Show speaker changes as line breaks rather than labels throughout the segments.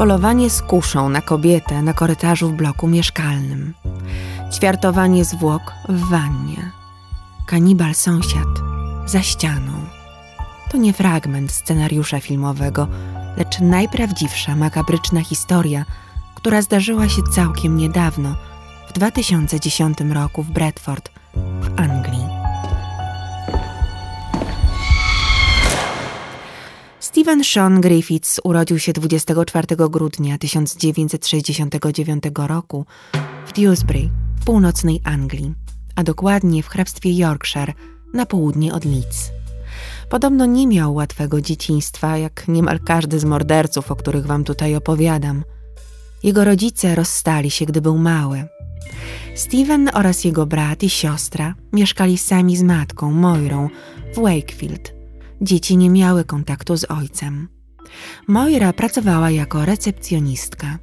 Polowanie z kuszą na kobietę na korytarzu w bloku mieszkalnym. Ćwiartowanie zwłok w wannie. Kanibal sąsiad za ścianą. To nie fragment scenariusza filmowego, lecz najprawdziwsza makabryczna historia, która zdarzyła się całkiem niedawno, w 2010 roku w Bradford, w Anglii. Stephen Sean Griffiths urodził się 24 grudnia 1969 roku w Dewsbury w północnej Anglii, a dokładnie w hrabstwie Yorkshire na południe od Leeds. Podobno nie miał łatwego dzieciństwa, jak niemal każdy z morderców, o których wam tutaj opowiadam. Jego rodzice rozstali się, gdy był mały. Steven oraz jego brat i siostra mieszkali sami z matką, Moirą, w Wakefield. Dzieci nie miały kontaktu z ojcem. Moira pracowała jako recepcjonistka.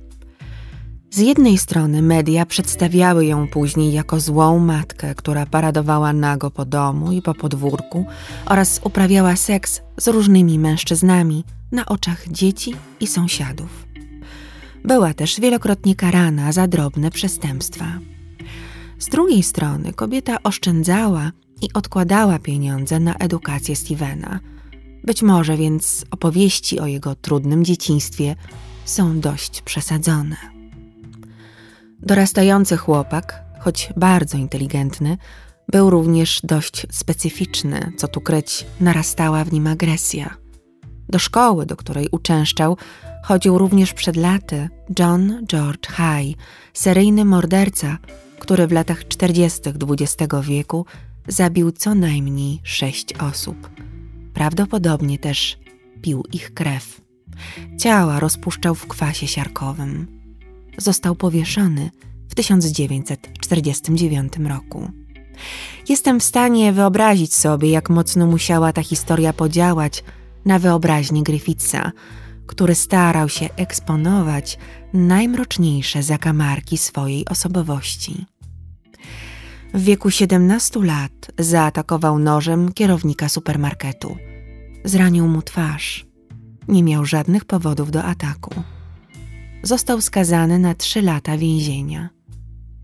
Z jednej strony media przedstawiały ją później jako złą matkę, która paradowała nago po domu i po podwórku oraz uprawiała seks z różnymi mężczyznami na oczach dzieci i sąsiadów. Była też wielokrotnie karana za drobne przestępstwa. Z drugiej strony kobieta oszczędzała i odkładała pieniądze na edukację Stevena. Być może więc opowieści o jego trudnym dzieciństwie są dość przesadzone. Dorastający chłopak, choć bardzo inteligentny, był również dość specyficzny, co tu kryć, narastała w nim agresja. Do szkoły, do której uczęszczał, chodził również przed laty John George High, seryjny morderca, który w latach 40. XX wieku zabił co najmniej sześć osób. Prawdopodobnie też pił ich krew. Ciała rozpuszczał w kwasie siarkowym został powieszony w 1949 roku. Jestem w stanie wyobrazić sobie, jak mocno musiała ta historia podziałać na wyobraźnię Griffitha, który starał się eksponować najmroczniejsze zakamarki swojej osobowości. W wieku 17 lat zaatakował nożem kierownika supermarketu. Zranił mu twarz. Nie miał żadnych powodów do ataku został skazany na trzy lata więzienia.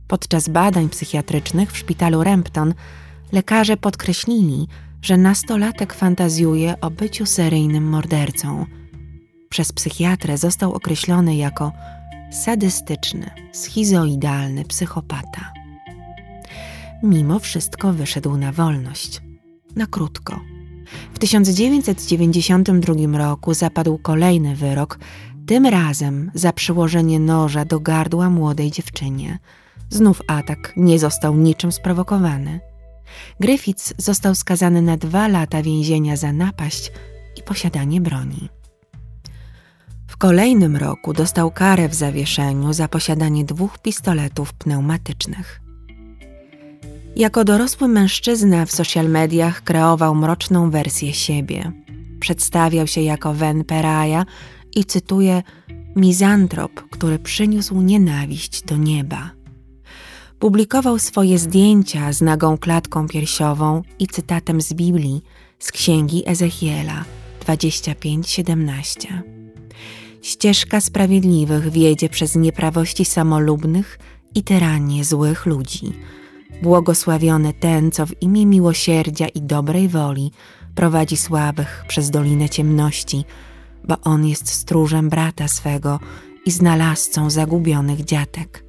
Podczas badań psychiatrycznych w szpitalu Rempton lekarze podkreślili, że nastolatek fantazjuje o byciu seryjnym mordercą. Przez psychiatrę został określony jako sadystyczny, schizoidalny psychopata. Mimo wszystko wyszedł na wolność. Na krótko. W 1992 roku zapadł kolejny wyrok tym razem za przyłożenie noża do gardła młodej dziewczynie. Znów atak nie został niczym sprowokowany. Griffiths został skazany na dwa lata więzienia za napaść i posiadanie broni. W kolejnym roku dostał karę w zawieszeniu za posiadanie dwóch pistoletów pneumatycznych. Jako dorosły mężczyzna w social mediach kreował mroczną wersję siebie. Przedstawiał się jako Ven Peraja i cytuję mizantrop, który przyniósł nienawiść do nieba. Publikował swoje zdjęcia z nagą klatką piersiową i cytatem z Biblii z księgi Ezechiela 25:17. Ścieżka sprawiedliwych wiedzie przez nieprawości samolubnych i tyranię złych ludzi. Błogosławiony ten, co w imię miłosierdzia i dobrej woli prowadzi słabych przez dolinę ciemności, bo on jest stróżem brata swego i znalazcą zagubionych dziatek.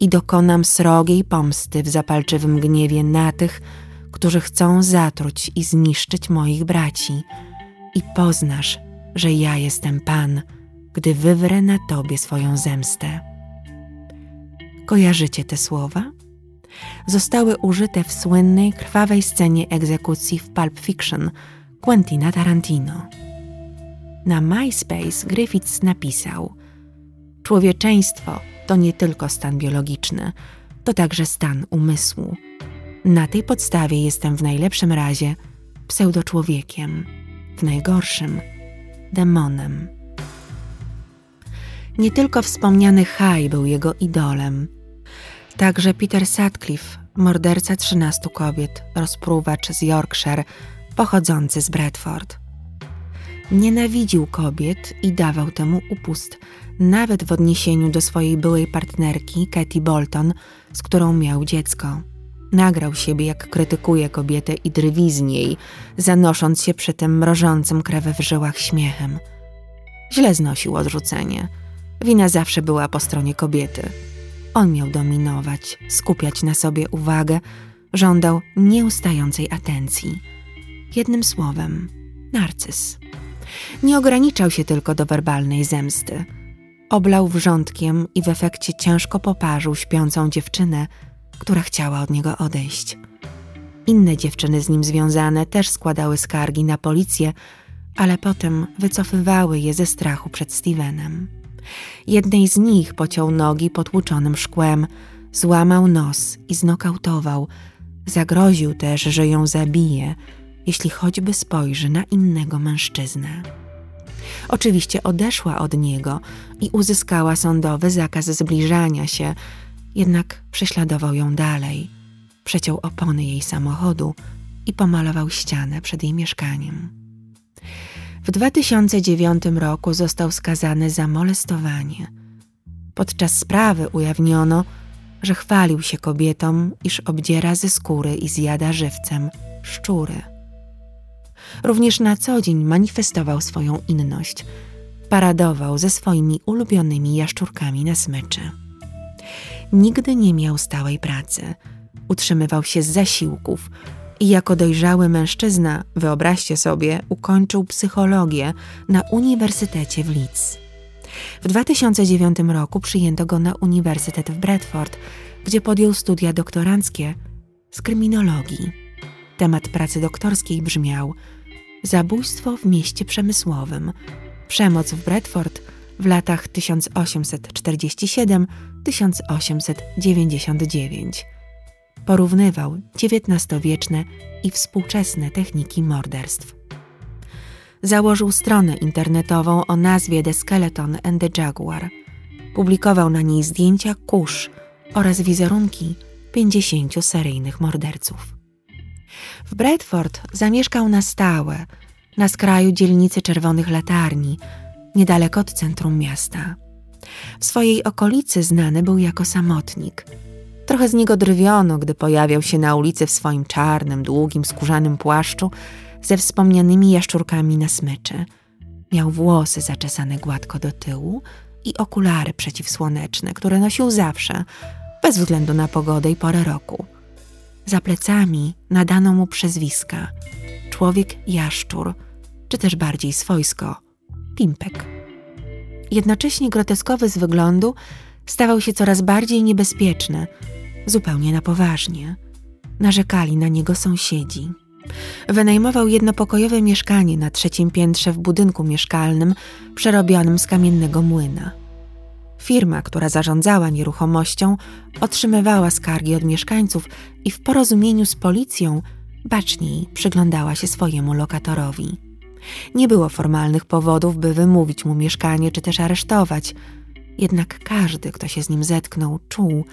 I dokonam srogiej pomsty w zapalczywym gniewie na tych, którzy chcą zatruć i zniszczyć moich braci. I poznasz, że ja jestem Pan, gdy wywrę na Tobie swoją zemstę. Kojarzycie te słowa? Zostały użyte w słynnej, krwawej scenie egzekucji w Pulp Fiction Quentina Tarantino. Na MySpace Griffiths napisał: Człowieczeństwo to nie tylko stan biologiczny, to także stan umysłu. Na tej podstawie jestem w najlepszym razie pseudoczłowiekiem, w najgorszym demonem. Nie tylko wspomniany Haj był jego idolem, także Peter Sutcliffe, morderca 13 kobiet, rozpruwacz z Yorkshire, pochodzący z Bradford. Nienawidził kobiet i dawał temu upust, nawet w odniesieniu do swojej byłej partnerki, Katie Bolton, z którą miał dziecko. Nagrał siebie, jak krytykuje kobietę i drwi z niej, zanosząc się przy tym mrożącym krew w żyłach śmiechem. Źle znosił odrzucenie. Wina zawsze była po stronie kobiety. On miał dominować, skupiać na sobie uwagę, żądał nieustającej atencji. Jednym słowem, narcyz. Nie ograniczał się tylko do werbalnej zemsty. Oblał wrzątkiem i w efekcie ciężko poparzył śpiącą dziewczynę, która chciała od niego odejść. Inne dziewczyny z nim związane też składały skargi na policję, ale potem wycofywały je ze strachu przed Stevenem. Jednej z nich pociął nogi potłuczonym szkłem, złamał nos i znokautował. Zagroził też, że ją zabije, jeśli choćby spojrzy na innego mężczyznę. Oczywiście odeszła od niego i uzyskała sądowy zakaz zbliżania się, jednak prześladował ją dalej. Przeciął opony jej samochodu i pomalował ścianę przed jej mieszkaniem. W 2009 roku został skazany za molestowanie. Podczas sprawy ujawniono, że chwalił się kobietom, iż obdziera ze skóry i zjada żywcem szczury. Również na co dzień manifestował swoją inność. Paradował ze swoimi ulubionymi jaszczurkami na smyczy. Nigdy nie miał stałej pracy. Utrzymywał się z zasiłków i jako dojrzały mężczyzna, wyobraźcie sobie, ukończył psychologię na Uniwersytecie w Leeds. W 2009 roku przyjęto go na Uniwersytet w Bradford, gdzie podjął studia doktoranckie z kryminologii. Temat pracy doktorskiej brzmiał Zabójstwo w mieście przemysłowym, przemoc w Bradford w latach 1847-1899. Porównywał XIX-wieczne i współczesne techniki morderstw. Założył stronę internetową o nazwie The Skeleton and the Jaguar. Publikował na niej zdjęcia kurz oraz wizerunki 50 seryjnych morderców. W Bradford zamieszkał na stałe, na skraju dzielnicy Czerwonych Latarni, niedaleko od centrum miasta. W swojej okolicy znany był jako samotnik. Trochę z niego drwiono, gdy pojawiał się na ulicy w swoim czarnym, długim, skórzanym płaszczu ze wspomnianymi jaszczurkami na smyczy. Miał włosy zaczesane gładko do tyłu i okulary przeciwsłoneczne, które nosił zawsze, bez względu na pogodę i porę roku. Za plecami nadano mu przezwiska człowiek jaszczur, czy też bardziej swojsko pimpek. Jednocześnie groteskowy z wyglądu stawał się coraz bardziej niebezpieczny, zupełnie na poważnie. Narzekali na niego sąsiedzi. Wynajmował jednopokojowe mieszkanie na trzecim piętrze w budynku mieszkalnym przerobionym z kamiennego młyna. Firma, która zarządzała nieruchomością, otrzymywała skargi od mieszkańców i w porozumieniu z policją baczniej przyglądała się swojemu lokatorowi. Nie było formalnych powodów, by wymówić mu mieszkanie czy też aresztować, jednak każdy, kto się z nim zetknął, czuł,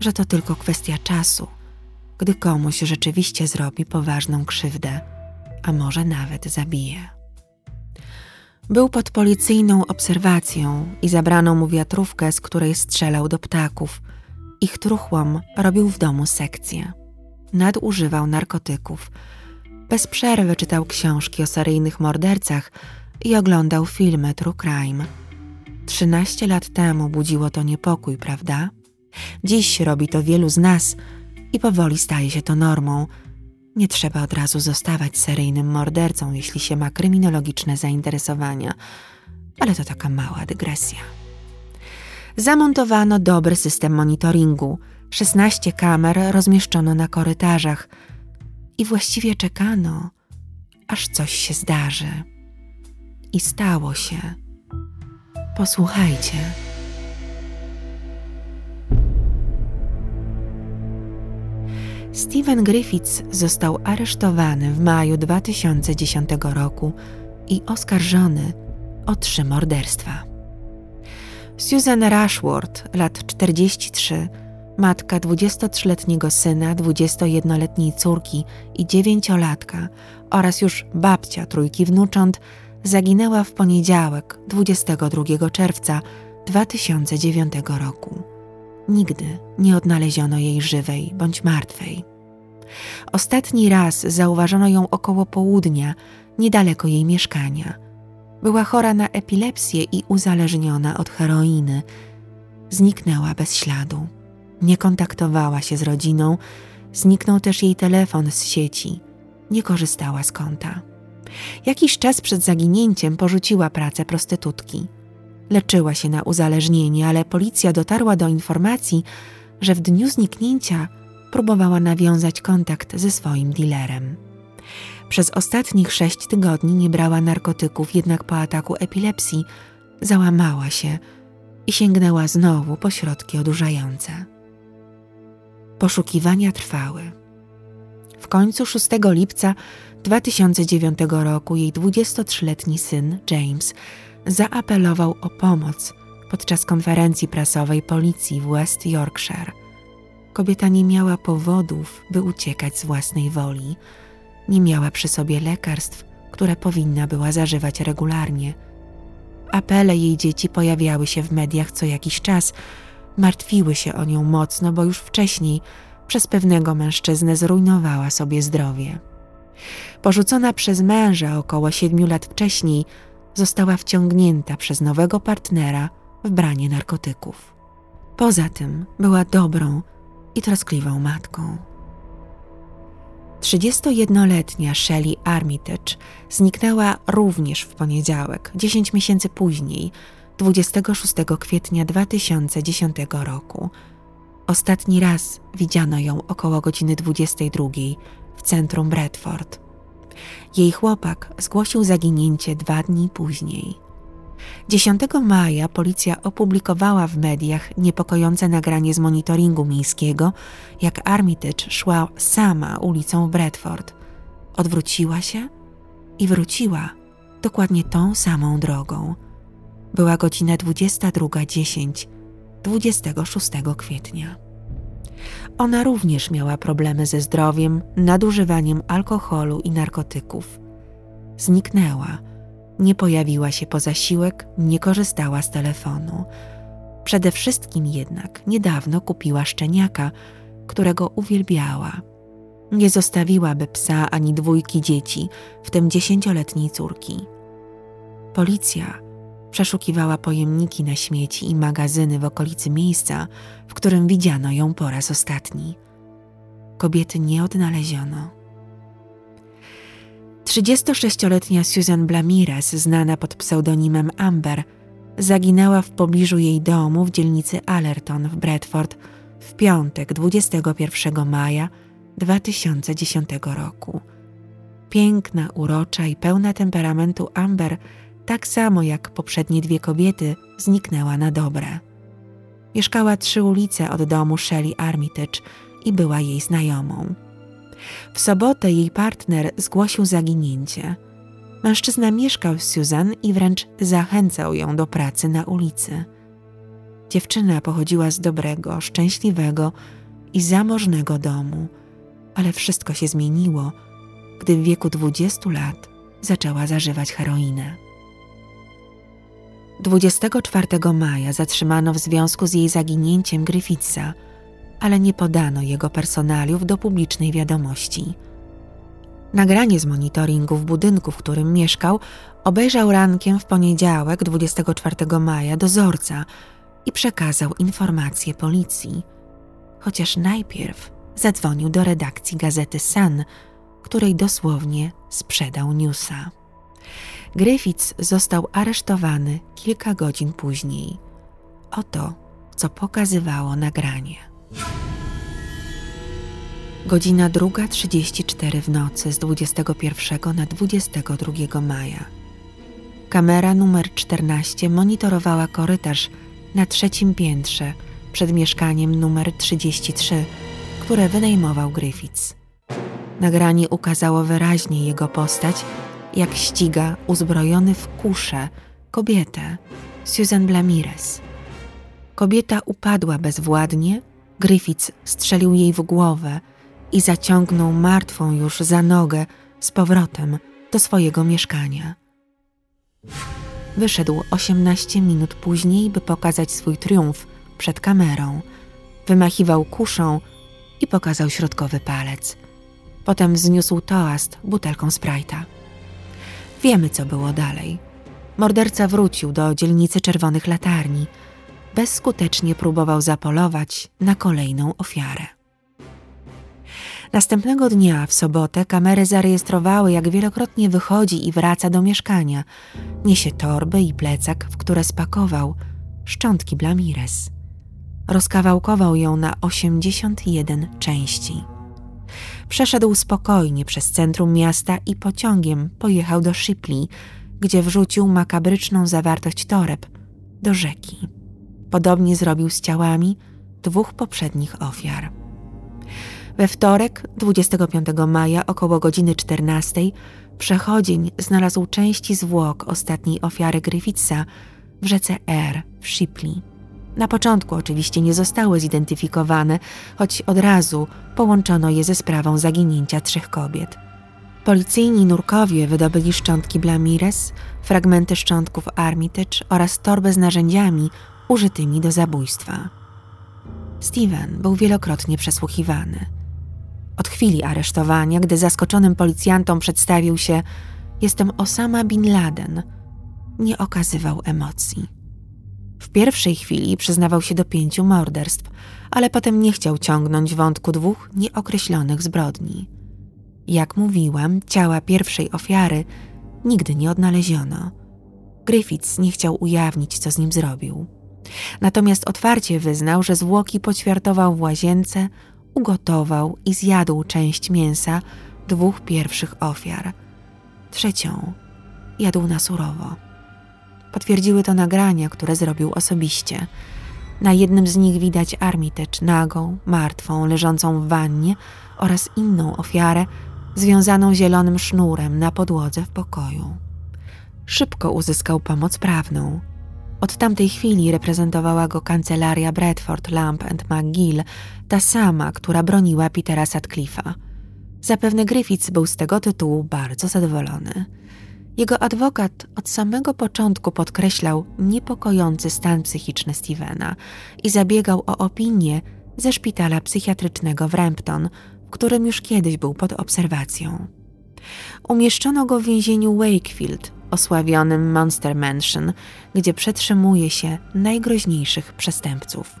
że to tylko kwestia czasu, gdy komuś rzeczywiście zrobi poważną krzywdę, a może nawet zabije. Był pod policyjną obserwacją i zabrano mu wiatrówkę, z której strzelał do ptaków. Ich truchłom robił w domu sekcję. Nadużywał narkotyków. Bez przerwy czytał książki o seryjnych mordercach i oglądał filmy True Crime. Trzynaście lat temu budziło to niepokój, prawda? Dziś robi to wielu z nas i powoli staje się to normą – nie trzeba od razu zostawać seryjnym mordercą, jeśli się ma kryminologiczne zainteresowania, ale to taka mała dygresja. Zamontowano dobry system monitoringu, 16 kamer rozmieszczono na korytarzach i właściwie czekano, aż coś się zdarzy. I stało się. Posłuchajcie. Steven Griffiths został aresztowany w maju 2010 roku i oskarżony o trzy morderstwa. Susan Rushworth, lat 43, matka 23-letniego syna, 21-letniej córki i dziewięciolatka oraz już babcia trójki wnucząt, zaginęła w poniedziałek 22 czerwca 2009 roku. Nigdy nie odnaleziono jej żywej bądź martwej. Ostatni raz zauważono ją około południa, niedaleko jej mieszkania. Była chora na epilepsję i uzależniona od heroiny. Zniknęła bez śladu. Nie kontaktowała się z rodziną, zniknął też jej telefon z sieci. Nie korzystała z konta. Jakiś czas przed zaginięciem porzuciła pracę prostytutki. Leczyła się na uzależnienie, ale policja dotarła do informacji, że w dniu zniknięcia próbowała nawiązać kontakt ze swoim dealerem. Przez ostatnich sześć tygodni nie brała narkotyków, jednak po ataku epilepsji załamała się i sięgnęła znowu po środki odurzające. Poszukiwania trwały. W końcu 6 lipca 2009 roku jej 23-letni syn James zaapelował o pomoc podczas konferencji prasowej policji w West Yorkshire. Kobieta nie miała powodów, by uciekać z własnej woli. Nie miała przy sobie lekarstw, które powinna była zażywać regularnie. Apele jej dzieci pojawiały się w mediach co jakiś czas, martwiły się o nią mocno, bo już wcześniej przez pewnego mężczyznę zrujnowała sobie zdrowie. Porzucona przez męża około siedmiu lat wcześniej, została wciągnięta przez nowego partnera w branie narkotyków. Poza tym była dobrą i troskliwą matką. 31-letnia Shelley Armitage zniknęła również w poniedziałek, 10 miesięcy później, 26 kwietnia 2010 roku. Ostatni raz widziano ją około godziny 22 w centrum Bradford. Jej chłopak zgłosił zaginięcie dwa dni później. 10 maja policja opublikowała w mediach niepokojące nagranie z monitoringu miejskiego, jak Armitage szła sama ulicą Bradford. Odwróciła się i wróciła dokładnie tą samą drogą. Była godzina 22.10 26 kwietnia. Ona również miała problemy ze zdrowiem, nadużywaniem alkoholu i narkotyków. Zniknęła, nie pojawiła się po zasiłek, nie korzystała z telefonu. Przede wszystkim jednak niedawno kupiła szczeniaka, którego uwielbiała. Nie zostawiłaby psa ani dwójki dzieci, w tym dziesięcioletniej córki. Policja Przeszukiwała pojemniki na śmieci i magazyny w okolicy miejsca, w którym widziano ją po raz ostatni. Kobiety nie odnaleziono. 36-letnia Susan Blamirez, znana pod pseudonimem Amber, zaginęła w pobliżu jej domu w dzielnicy Allerton w Bradford w piątek 21 maja 2010 roku. Piękna, urocza i pełna temperamentu Amber tak samo jak poprzednie dwie kobiety, zniknęła na dobre. Mieszkała trzy ulice od domu Shelley Armitage i była jej znajomą. W sobotę jej partner zgłosił zaginięcie. Mężczyzna mieszkał z Susan i wręcz zachęcał ją do pracy na ulicy. Dziewczyna pochodziła z dobrego, szczęśliwego i zamożnego domu, ale wszystko się zmieniło, gdy w wieku 20 lat zaczęła zażywać heroinę. 24 maja zatrzymano w związku z jej zaginięciem Griffitha, ale nie podano jego personaliów do publicznej wiadomości. Nagranie z monitoringu w budynku, w którym mieszkał, obejrzał rankiem w poniedziałek 24 maja dozorca i przekazał informacje policji. Chociaż najpierw zadzwonił do redakcji gazety Sun, której dosłownie sprzedał newsa. Griffiths został aresztowany kilka godzin później. Oto, co pokazywało nagranie. Godzina 2.34 w nocy z 21 na 22 maja. Kamera numer 14 monitorowała korytarz na trzecim piętrze przed mieszkaniem numer 33, które wynajmował Griffiths. Nagranie ukazało wyraźnie jego postać jak ściga uzbrojony w kuszę kobietę, Susan Blamirez. Kobieta upadła bezwładnie, Griffiths strzelił jej w głowę i zaciągnął martwą już za nogę z powrotem do swojego mieszkania. Wyszedł 18 minut później, by pokazać swój triumf przed kamerą. Wymachiwał kuszą i pokazał środkowy palec. Potem zniósł toast butelką Sprite'a. Wiemy, co było dalej. Morderca wrócił do dzielnicy Czerwonych Latarni. Bezskutecznie próbował zapolować na kolejną ofiarę. Następnego dnia, w sobotę, kamery zarejestrowały, jak wielokrotnie wychodzi i wraca do mieszkania. Niesie torby i plecak, w które spakował szczątki Blamires. Rozkawałkował ją na 81 części. Przeszedł spokojnie przez centrum miasta i pociągiem pojechał do Shipley, gdzie wrzucił makabryczną zawartość toreb do rzeki. Podobnie zrobił z ciałami dwóch poprzednich ofiar. We wtorek, 25 maja, około godziny 14, przechodzień znalazł części zwłok ostatniej ofiary Griffithsa w rzece R w Shipley. Na początku oczywiście nie zostały zidentyfikowane, choć od razu połączono je ze sprawą zaginięcia trzech kobiet. Policyjni nurkowie wydobyli szczątki Blamires, fragmenty szczątków Armitage oraz torbę z narzędziami użytymi do zabójstwa. Steven był wielokrotnie przesłuchiwany. Od chwili aresztowania, gdy zaskoczonym policjantom przedstawił się Jestem Osama Bin Laden, nie okazywał emocji. W pierwszej chwili przyznawał się do pięciu morderstw, ale potem nie chciał ciągnąć wątku dwóch nieokreślonych zbrodni. Jak mówiłam, ciała pierwszej ofiary nigdy nie odnaleziono. Griffiths nie chciał ujawnić, co z nim zrobił. Natomiast otwarcie wyznał, że zwłoki poćwiartował w łazience, ugotował i zjadł część mięsa dwóch pierwszych ofiar. Trzecią jadł na surowo. Potwierdziły to nagrania, które zrobił osobiście. Na jednym z nich widać Armitage nagą, martwą, leżącą w wannie oraz inną ofiarę związaną zielonym sznurem na podłodze w pokoju. Szybko uzyskał pomoc prawną. Od tamtej chwili reprezentowała go kancelaria Bradford, Lamp and McGill, ta sama, która broniła Petera Sutcliffe'a. Zapewne Griffiths był z tego tytułu bardzo zadowolony. Jego adwokat od samego początku podkreślał niepokojący stan psychiczny Stevena i zabiegał o opinię ze szpitala psychiatrycznego w Rampton, w którym już kiedyś był pod obserwacją. Umieszczono go w więzieniu Wakefield, osławionym Monster Mansion, gdzie przetrzymuje się najgroźniejszych przestępców.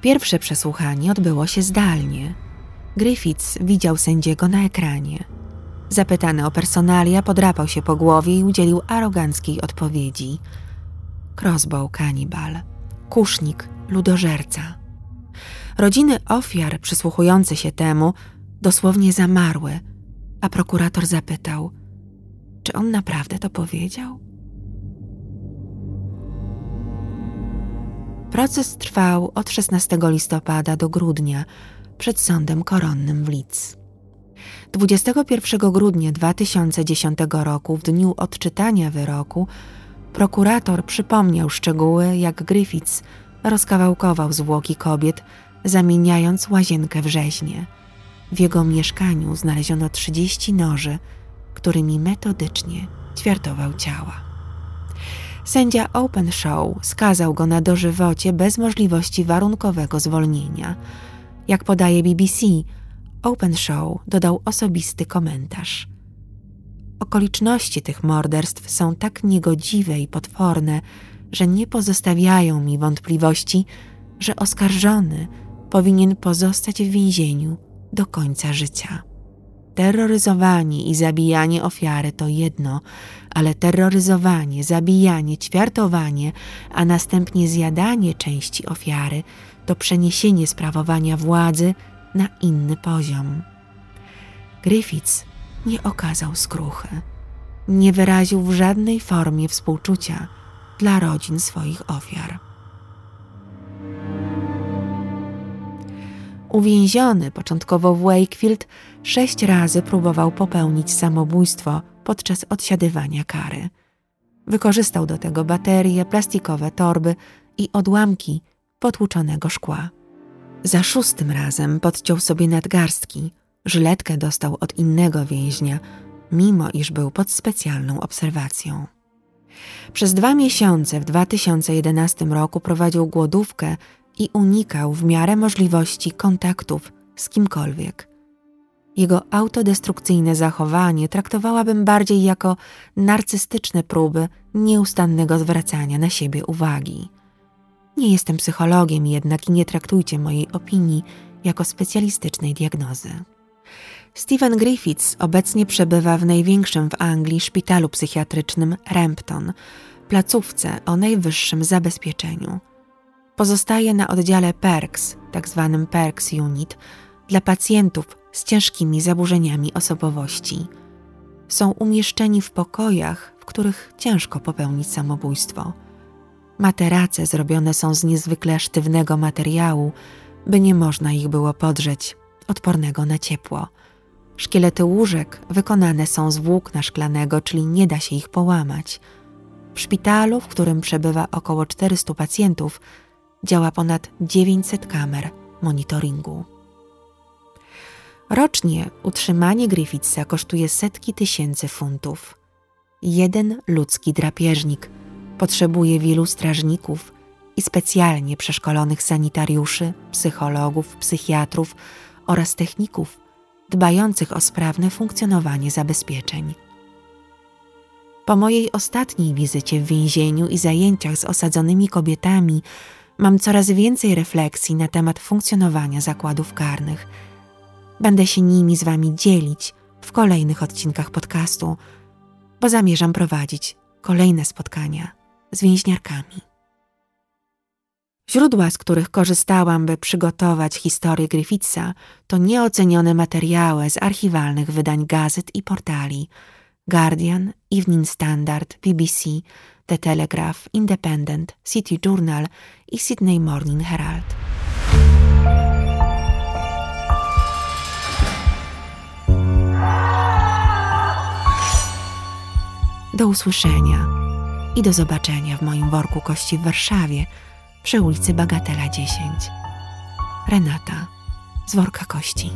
Pierwsze przesłuchanie odbyło się zdalnie. Griffiths widział sędziego na ekranie – Zapytany o personalia, podrapał się po głowie i udzielił aroganckiej odpowiedzi. Crossbow kanibal, kusznik, ludożerca. Rodziny ofiar przysłuchujące się temu dosłownie zamarły, a prokurator zapytał, czy on naprawdę to powiedział? Proces trwał od 16 listopada do grudnia przed sądem koronnym w Leeds. 21 grudnia 2010 roku, w dniu odczytania wyroku, prokurator przypomniał szczegóły, jak Griffiths rozkawałkował zwłoki kobiet, zamieniając łazienkę w rzeźnię. W jego mieszkaniu znaleziono 30 noży, którymi metodycznie ćwiartował ciała. Sędzia Open Show skazał go na dożywocie bez możliwości warunkowego zwolnienia. Jak podaje BBC, Open Show dodał osobisty komentarz. Okoliczności tych morderstw są tak niegodziwe i potworne, że nie pozostawiają mi wątpliwości, że oskarżony powinien pozostać w więzieniu do końca życia. Terroryzowanie i zabijanie ofiary to jedno, ale terroryzowanie, zabijanie, ćwiartowanie, a następnie zjadanie części ofiary to przeniesienie sprawowania władzy na inny poziom. Griffiths nie okazał skruchy, nie wyraził w żadnej formie współczucia dla rodzin swoich ofiar. Uwięziony początkowo w Wakefield sześć razy próbował popełnić samobójstwo podczas odsiadywania kary. Wykorzystał do tego baterie, plastikowe torby i odłamki potłuczonego szkła. Za szóstym razem podciął sobie nadgarstki. Żyletkę dostał od innego więźnia, mimo iż był pod specjalną obserwacją. Przez dwa miesiące w 2011 roku prowadził głodówkę i unikał w miarę możliwości kontaktów z kimkolwiek. Jego autodestrukcyjne zachowanie traktowałabym bardziej jako narcystyczne próby nieustannego zwracania na siebie uwagi. Nie jestem psychologiem, jednak i nie traktujcie mojej opinii jako specjalistycznej diagnozy. Stephen Griffiths obecnie przebywa w największym w Anglii szpitalu psychiatrycznym Rampton, placówce o najwyższym zabezpieczeniu. Pozostaje na oddziale PERKS, tzw. Tak PERKS Unit, dla pacjentów z ciężkimi zaburzeniami osobowości. Są umieszczeni w pokojach, w których ciężko popełnić samobójstwo. Materace zrobione są z niezwykle sztywnego materiału, by nie można ich było podrzeć, odpornego na ciepło. Szkielety łóżek wykonane są z włókna szklanego, czyli nie da się ich połamać. W szpitalu, w którym przebywa około 400 pacjentów, działa ponad 900 kamer monitoringu. Rocznie utrzymanie Griffithsa kosztuje setki tysięcy funtów. Jeden ludzki drapieżnik potrzebuje wielu strażników i specjalnie przeszkolonych sanitariuszy, psychologów, psychiatrów oraz techników dbających o sprawne funkcjonowanie zabezpieczeń. Po mojej ostatniej wizycie w więzieniu i zajęciach z osadzonymi kobietami mam coraz więcej refleksji na temat funkcjonowania zakładów karnych. Będę się nimi z Wami dzielić w kolejnych odcinkach podcastu, bo zamierzam prowadzić kolejne spotkania z więźniarkami. Źródła, z których korzystałam, by przygotować historię Griffithsa, to nieocenione materiały z archiwalnych wydań gazet i portali Guardian, Evening Standard, BBC, The Telegraph, Independent, City Journal i Sydney Morning Herald. Do usłyszenia i do zobaczenia w moim worku kości w Warszawie – przy ulicy Bagatela 10. Renata z worka kości.